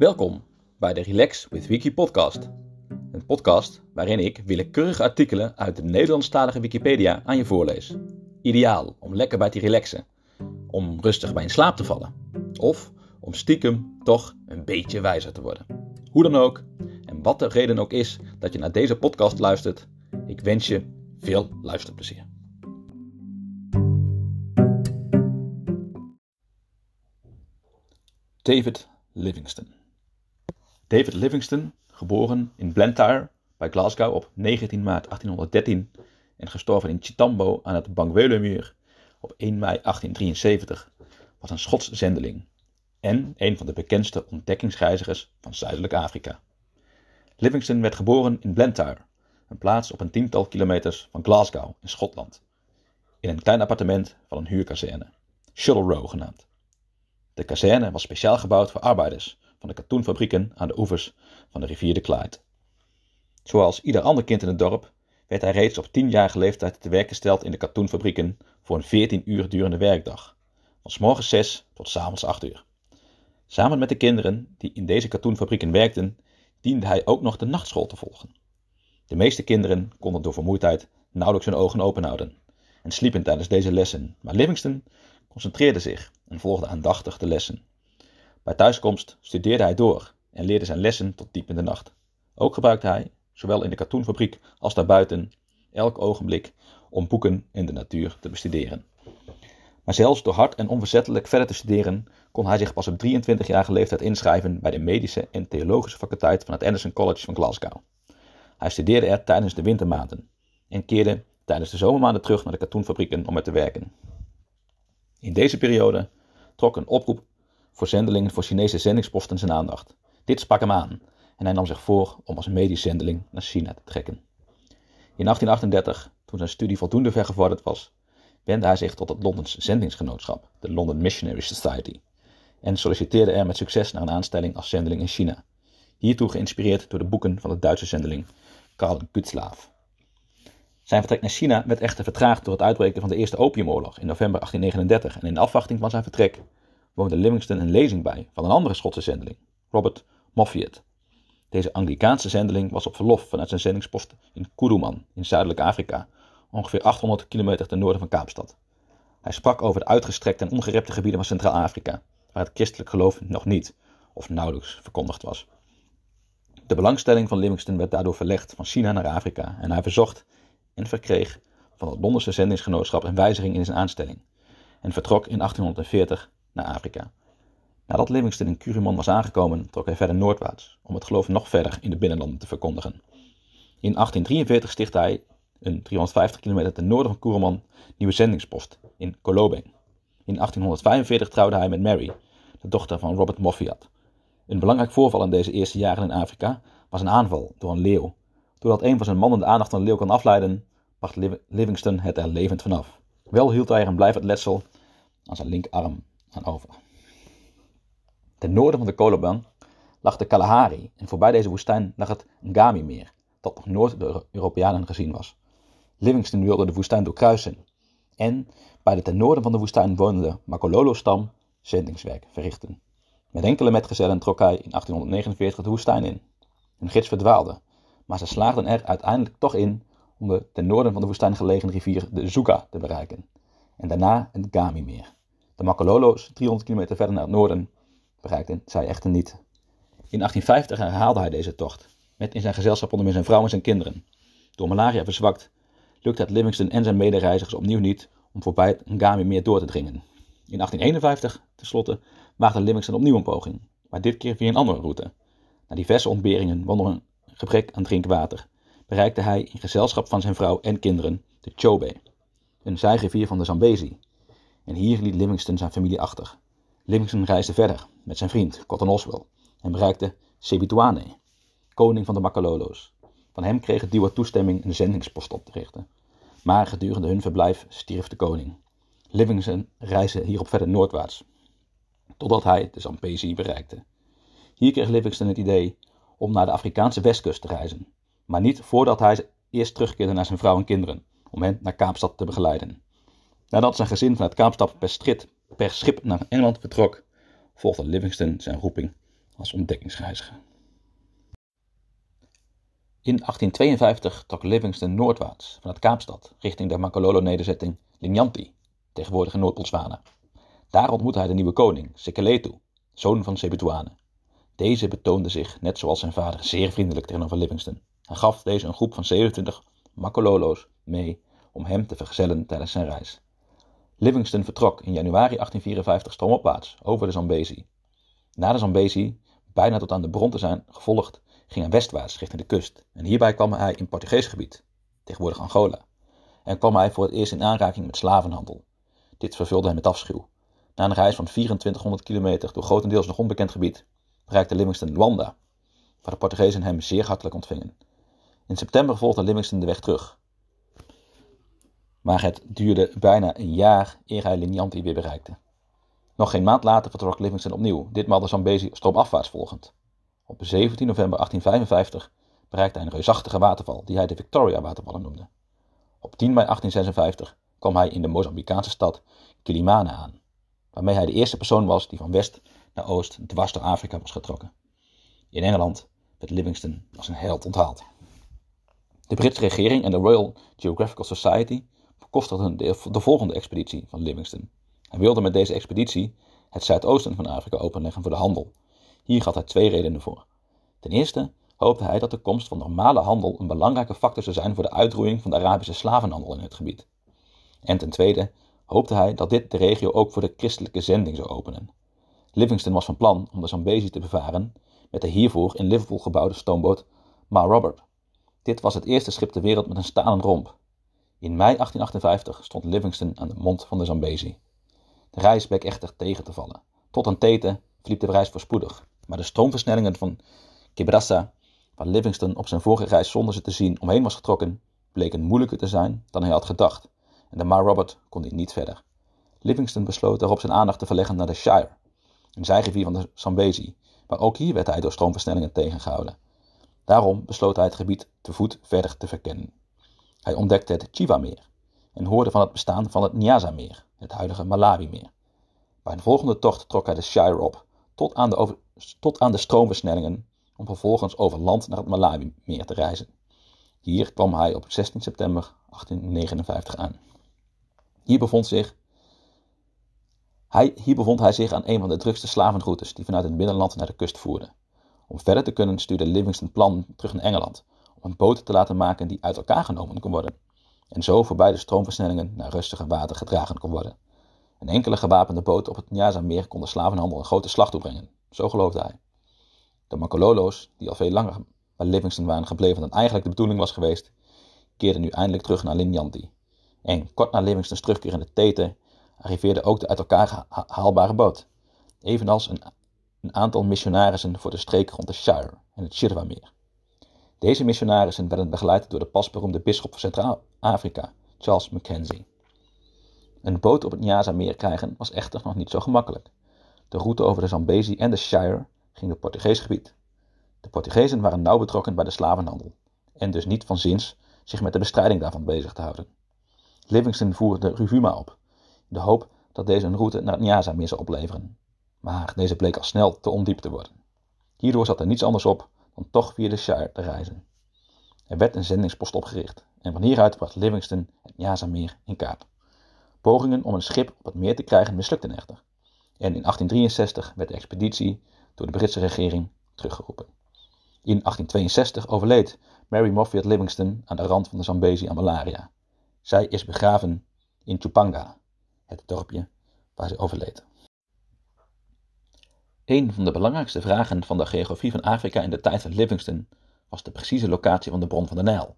Welkom bij de Relax with Wiki podcast. Een podcast waarin ik willekeurige artikelen uit de Nederlandstalige Wikipedia aan je voorlees. Ideaal om lekker bij te relaxen, om rustig bij in slaap te vallen of om stiekem toch een beetje wijzer te worden. Hoe dan ook en wat de reden ook is dat je naar deze podcast luistert, ik wens je veel luisterplezier. David Livingston. David Livingston, geboren in Blantyre bij Glasgow op 19 maart 1813 en gestorven in Chitambo aan het Bangwelenmuur op 1 mei 1873, was een Schots zendeling en een van de bekendste ontdekkingsreizigers van Zuidelijk Afrika. Livingston werd geboren in Blantyre, een plaats op een tiental kilometers van Glasgow in Schotland, in een klein appartement van een huurkazerne, Shuttle Row genaamd. De kazerne was speciaal gebouwd voor arbeiders van de katoenfabrieken aan de oevers van de rivier de Clyde. Zoals ieder ander kind in het dorp werd hij reeds op tienjarige leeftijd te werk gesteld in de katoenfabrieken voor een 14 uur durende werkdag, van s morgens 6 tot s avonds 8 uur. Samen met de kinderen die in deze katoenfabrieken werkten, diende hij ook nog de nachtschool te volgen. De meeste kinderen konden door vermoeidheid nauwelijks hun ogen open houden en sliepen tijdens deze lessen, maar Livingston concentreerde zich en volgde aandachtig de lessen. Bij thuiskomst studeerde hij door en leerde zijn lessen tot diep in de nacht. Ook gebruikte hij, zowel in de katoenfabriek als daarbuiten, elk ogenblik om boeken en de natuur te bestuderen. Maar zelfs door hard en onverzettelijk verder te studeren, kon hij zich pas op 23-jarige leeftijd inschrijven bij de medische en theologische faculteit van het Anderson College van Glasgow. Hij studeerde er tijdens de wintermaanden en keerde tijdens de zomermaanden terug naar de katoenfabrieken om er te werken. In deze periode trok een oproep voor zendelingen voor Chinese zendingsposten zijn aandacht. Dit sprak hem aan en hij nam zich voor om als medisch zendeling naar China te trekken. In 1838, toen zijn studie voldoende vergevorderd was, wendde hij zich tot het Londens zendingsgenootschap, de London Missionary Society, en solliciteerde er met succes naar een aanstelling als zendeling in China. Hiertoe geïnspireerd door de boeken van de Duitse zendeling Karl Gutzlaff. Zijn vertrek naar China werd echter vertraagd door het uitbreken van de Eerste Opiumoorlog in november 1839 en in afwachting van zijn vertrek woonde Livingston een lezing bij van een andere Schotse zendeling, Robert Moffat. Deze Anglikaanse zendeling was op verlof vanuit zijn zendingspost in Kuruman in Zuidelijk Afrika, ongeveer 800 kilometer ten noorden van Kaapstad. Hij sprak over de uitgestrekte en ongerepte gebieden van Centraal-Afrika, waar het christelijk geloof nog niet of nauwelijks verkondigd was. De belangstelling van Livingston werd daardoor verlegd van China naar Afrika en hij verzocht en verkreeg van het Londense zendingsgenootschap een wijziging in zijn aanstelling en vertrok in 1840 naar Afrika. Nadat Livingston in Kuruman was aangekomen, trok hij verder noordwaarts om het geloof nog verder in de binnenlanden te verkondigen. In 1843 stichtte hij een 350 kilometer ten noorden van Kuruman nieuwe zendingspost in Kolobeng. In 1845 trouwde hij met Mary, de dochter van Robert Moffat. Een belangrijk voorval in deze eerste jaren in Afrika was een aanval door een leeuw. Doordat een van zijn mannen de aandacht van de leeuw kan afleiden, bracht Livingston het er levend vanaf. Wel hield hij er een blijvend letsel aan zijn linkerarm aan over. Ten noorden van de Kolobang lag de Kalahari en voorbij deze woestijn lag het Ngami-meer, dat nog nooit door Europeanen gezien was. Livingston wilde de woestijn doorkruisen en bij de ten noorden van de woestijn wonende Makololo-stam zendingswerk verrichten. Met enkele metgezellen trok hij in 1849 de woestijn in. Hun gids verdwaalde, maar ze slaagden er uiteindelijk toch in om de ten noorden van de woestijn gelegen rivier de Zuga te bereiken en daarna het Gami-meer. De Makololo's, 300 kilometer verder naar het noorden, bereikten zij echter niet. In 1850 herhaalde hij deze tocht, met in zijn gezelschap onder meer zijn vrouw en zijn kinderen. Door malaria verzwakt, lukte het Livingston en zijn medereizigers opnieuw niet om voorbij het Ngami-meer door te dringen. In 1851, tenslotte, waagde Livingston opnieuw een poging, maar dit keer via een andere route. Na diverse ontberingen, waaronder een gebrek aan drinkwater, bereikte hij in gezelschap van zijn vrouw en kinderen de Chobe, een zijrivier van de Zambezi, en hier liet Livingston zijn familie achter. Livingston reisde verder met zijn vriend Cotton Oswell en bereikte Sebituane, koning van de Makalolo's. Van hem kreeg het Diwa toestemming een zendingspost op te richten. Maar gedurende hun verblijf stierf de koning. Livingston reisde hierop verder noordwaarts, totdat hij de Zambezi bereikte. Hier kreeg Livingston het idee om naar de Afrikaanse westkust te reizen, maar niet voordat hij eerst terugkeerde naar zijn vrouw en kinderen, om hen naar Kaapstad te begeleiden. Nadat zijn gezin vanuit Kaapstad per, per schip naar Engeland vertrok, volgde Livingston zijn roeping als ontdekkingsreiziger. In 1852 trok Livingston noordwaarts vanuit Kaapstad richting de Makololo-nederzetting Linyanti, tegenwoordig in Noord-Botswana. Daar ontmoette hij de nieuwe koning, Sekeletu, zoon van Sebituane. Deze betoonde zich, net zoals zijn vader, zeer vriendelijk tegenover Livingston. Hij gaf deze een groep van 27 Makololo's mee om hem te vergezellen tijdens zijn reis. Livingston vertrok in januari 1854 stroomopwaarts over de Zambezi. Na de Zambezi, bijna tot aan de bron te zijn gevolgd, ging hij westwaarts richting de kust. En hierbij kwam hij in Portugees gebied, tegenwoordig Angola. En kwam hij voor het eerst in aanraking met slavenhandel. Dit vervulde hem met afschuw. Na een reis van 2400 kilometer door grotendeels nog onbekend gebied, bereikte Livingston Luanda, waar de Portugezen hem zeer hartelijk ontvingen. In september volgde Livingston de weg terug. Maar het duurde bijna een jaar eer hij Linyanti weer bereikte. Nog geen maand later vertrok Livingston opnieuw, ditmaal de Zambezi stroomafwaarts volgend. Op 17 november 1855 bereikte hij een reusachtige waterval die hij de Victoria-watervallen noemde. Op 10 mei 1856 kwam hij in de Mozambicaanse stad Kilimane aan, waarmee hij de eerste persoon was die van west naar oost dwars door Afrika was getrokken. In Engeland werd Livingston als een held onthaald. De Britse regering en de Royal Geographical Society bekostigden de, de volgende expeditie van Livingston. Hij wilde met deze expeditie het zuidoosten van Afrika openleggen voor de handel. Hier had hij twee redenen voor. Ten eerste hoopte hij dat de komst van normale handel een belangrijke factor zou zijn voor de uitroeiing van de Arabische slavenhandel in het gebied. En ten tweede hoopte hij dat dit de regio ook voor de christelijke zending zou openen. Livingston was van plan om de Zambezi te bevaren met de hiervoor in Liverpool gebouwde stoomboot Ma Robert. Dit was het eerste schip ter wereld met een stalen romp. In mei 1858 stond Livingston aan de mond van de Zambezi. De reis bleek echter tegen te vallen. Tot aan Tete verliep de reis voorspoedig, maar de stroomversnellingen van Kibrassa, waar Livingston op zijn vorige reis zonder ze te zien omheen was getrokken, bleken moeilijker te zijn dan hij had gedacht, en de Mar Robert kon hij niet verder. Livingston besloot daarop zijn aandacht te verleggen naar de Shire, een zijgevier van de Zambezi, maar ook hier werd hij door stroomversnellingen tegengehouden. Daarom besloot hij het gebied te voet verder te verkennen. Hij ontdekte het Chiva-meer en hoorde van het bestaan van het Nyasa-meer, het huidige Malawi-meer. Bij een volgende tocht trok hij de Shire op, tot aan de, tot aan de stroomversnellingen, om vervolgens over land naar het Malawi-meer te reizen. Hier kwam hij op 16 september 1859 aan. Hier bevond, zich, hij, hier bevond hij zich aan een van de drukste slavenroutes die vanuit het binnenland naar de kust voerden. Om verder te kunnen stuurde Livingston plan terug naar Engeland, om een boot te laten maken die uit elkaar genomen kon worden, en zo voorbij de stroomversnellingen naar rustige water gedragen kon worden. Een enkele gewapende boot op het Nyaza-meer kon de slavenhandel een grote slag toebrengen, zo geloofde hij. De Makololo's, die al veel langer bij Livingston waren gebleven dan eigenlijk de bedoeling was geweest, keerden nu eindelijk terug naar Linyanti. En kort na Livingstons terugkeer in de Tete arriveerde ook de uit elkaar haalbare boot, evenals een, een aantal missionarissen voor de streken rond de Shire en het Shirwa-meer. Deze missionarissen werden begeleid door de pasberoemde bisschop van Centraal-Afrika, Charles Mackenzie. Een boot op het Nyaza-meer krijgen was echter nog niet zo gemakkelijk. De route over de Zambezi en de Shire ging door Portugees gebied. De Portugezen waren nauw betrokken bij de slavenhandel en dus niet van zins zich met de bestrijding daarvan bezig te houden. Livingston voerde Ruvuma op, in de hoop dat deze een route naar het Nyaza-meer zou opleveren. Maar deze bleek al snel te ondiep te worden. Hierdoor zat er niets anders op dan toch via de Shire te reizen. Er werd een zendingspost opgericht en van hieruit bracht Livingston het Nyaza-meer in kaart. Pogingen om een schip op het meer te krijgen mislukten echter. En in 1863 werd de expeditie door de Britse regering teruggeroepen. In 1862 overleed Mary Moffat Livingston aan de rand van de Zambezi aan malaria. Zij is begraven in Chupanga, het dorpje waar ze overleed. Een van de belangrijkste vragen van de geografie van Afrika in de tijd van Livingston was de precieze locatie van de bron van de Nijl.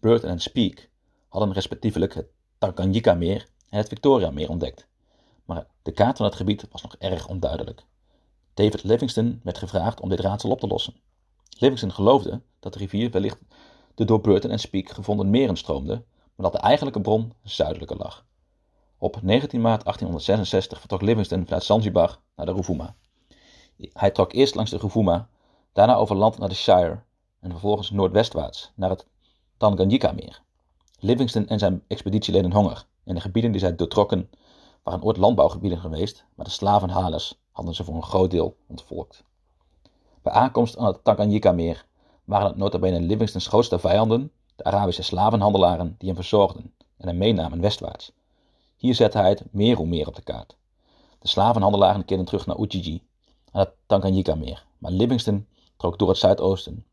Burton en Speke hadden respectievelijk het Tanganyika-meer en het Victoria-meer ontdekt, maar de kaart van het gebied was nog erg onduidelijk. David Livingston werd gevraagd om dit raadsel op te lossen. Livingston geloofde dat de rivier wellicht de door Burton en Speke gevonden meren stroomde, maar dat de eigenlijke bron zuidelijker lag. Op 19 maart 1866 vertrok Livingston vanuit Zanzibar naar de Ruvuma. Hij trok eerst langs de Ruvuma, daarna over land naar de Shire en vervolgens noordwestwaarts naar het Tanganyika-meer. Livingston en zijn expeditie leden honger en de gebieden die zij doortrokken waren ooit landbouwgebieden geweest, maar de slavenhalers hadden ze voor een groot deel ontvolkt. Bij aankomst aan het Tanganyika-meer waren het nota bene Livingstone's grootste vijanden de Arabische slavenhandelaren die hem verzorgden en hem meenamen westwaarts. Hier zette hij het meer hoe meer op de kaart. De slavenhandelaren keerden terug naar Ujiji, aan het Tanganyika-meer, maar Livingstone trok door het zuidoosten,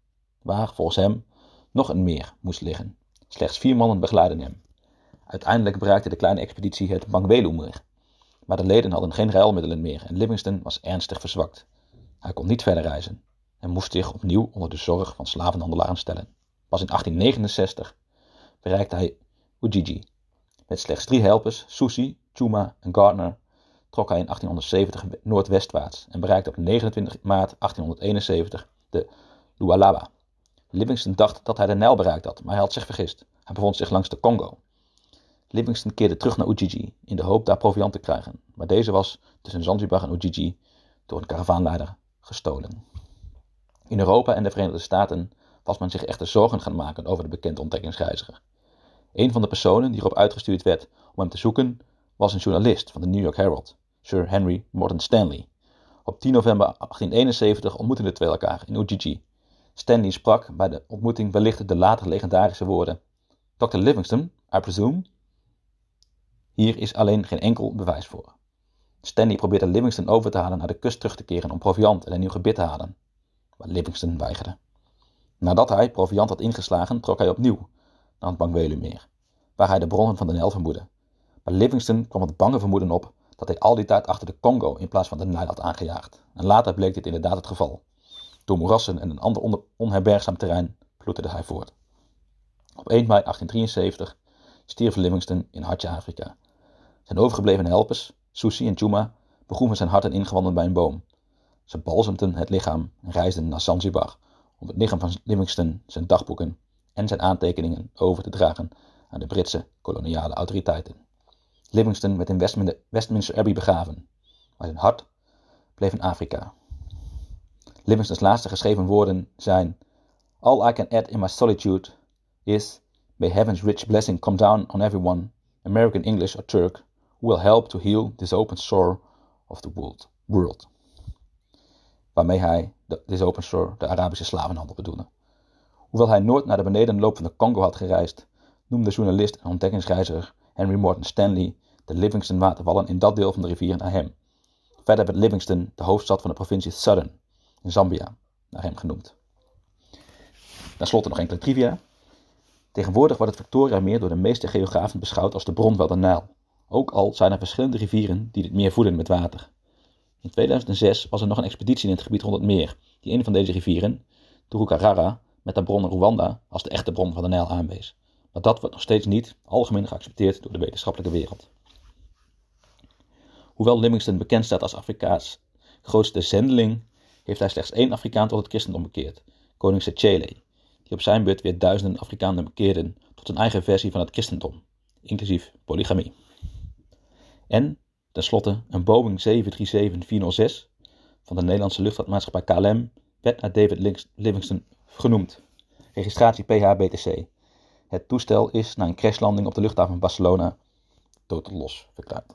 waar volgens hem nog een meer moest liggen. Slechts vier mannen begeleidden hem. Uiteindelijk bereikte de kleine expeditie het Bangweelu-meer, maar de leden hadden geen ruilmiddelen meer en Livingstone was ernstig verzwakt. Hij kon niet verder reizen en moest zich opnieuw onder de zorg van slavenhandelaren stellen. Pas in 1869 bereikte hij Ujiji. Met slechts drie helpers, Susi, Chuma en Gardner, trok hij in 1870 noordwestwaarts en bereikte op 29 maart 1871 de Lualaba. Livingston dacht dat hij de Nijl bereikt had, maar hij had zich vergist. Hij bevond zich langs de Congo. Livingston keerde terug naar Ujiji in de hoop daar proviant te krijgen, maar deze was tussen Zanzibar en Ujiji door een karavaanleider gestolen. In Europa en de Verenigde Staten was men zich echter zorgen gaan maken over de bekende ontdekkingsreiziger. Een van de personen die erop uitgestuurd werd om hem te zoeken was een journalist van de New York Herald, Sir Henry Morton Stanley. Op 10 november 1871 ontmoetten de twee elkaar in Ujiji. Stanley sprak bij de ontmoeting wellicht de later legendarische woorden: Dr. Livingstone, I presume? Hier is alleen geen enkel bewijs voor. Stanley probeerde Livingstone over te halen naar de kust terug te keren om proviant en een nieuw gebit te halen, maar Livingstone weigerde. Nadat hij proviant had ingeslagen, trok hij opnieuw naar het Bangwelumeer, waar hij de bronnen van de Nijl vermoedde. Bij Livingston kwam het bange vermoeden op dat hij al die tijd achter de Congo in plaats van de Nijl had aangejaagd. En later bleek dit inderdaad het geval. Door moerassen en een ander onherbergzaam terrein ploeterde hij voort. Op 1 mei 1873 stierf Livingston in hartje Afrika. Zijn overgebleven helpers, Susi en Chuma, begroeven zijn hart en ingewanden bij een boom. Ze balsemden het lichaam en reisden naar Zanzibar om het lichaam van Livingston, zijn dagboeken en zijn aantekeningen over te dragen aan de Britse koloniale autoriteiten. Livingston werd in Westminster Abbey begraven, maar zijn hart bleef in Afrika. Livingstone's laatste geschreven woorden zijn: All I can add in my solitude is: May heaven's rich blessing come down on everyone, American, English or Turk, who will help to heal this open sore of the world. Waarmee hij de, open sore de Arabische slavenhandel bedoelde. Hoewel hij nooit naar de benedenloop van de Congo had gereisd, noemde journalist en ontdekkingsreiziger Henry Morton Stanley de Livingston watervallen in dat deel van de rivier naar hem. Verder werd Livingston de hoofdstad van de provincie Southern in Zambia naar hem genoemd. Ten slotte nog enkele trivia. Tegenwoordig wordt het Victoria-meer door de meeste geografen beschouwd als de bron van de Nijl. Ook al zijn er verschillende rivieren die dit meer voeden met water. In 2006 was er nog een expeditie in het gebied rond het meer, die een van deze rivieren, Turukarara, met de bron Rwanda als de echte bron van de Nijl aanwees. Maar dat wordt nog steeds niet algemeen geaccepteerd door de wetenschappelijke wereld. Hoewel Livingstone bekend staat als Afrika's grootste zendeling, heeft hij slechts één Afrikaan tot het christendom bekeerd, koning Sechele, die op zijn beurt weer duizenden Afrikanen bekeerden tot een eigen versie van het christendom, inclusief polygamie. En, tenslotte, een Boeing 737-406 van de Nederlandse luchtvaartmaatschappij KLM werd naar David Livingstone genoemd. Registratie PHBTC. Het toestel is na een crashlanding op de luchthaven van Barcelona totaal los verklaard.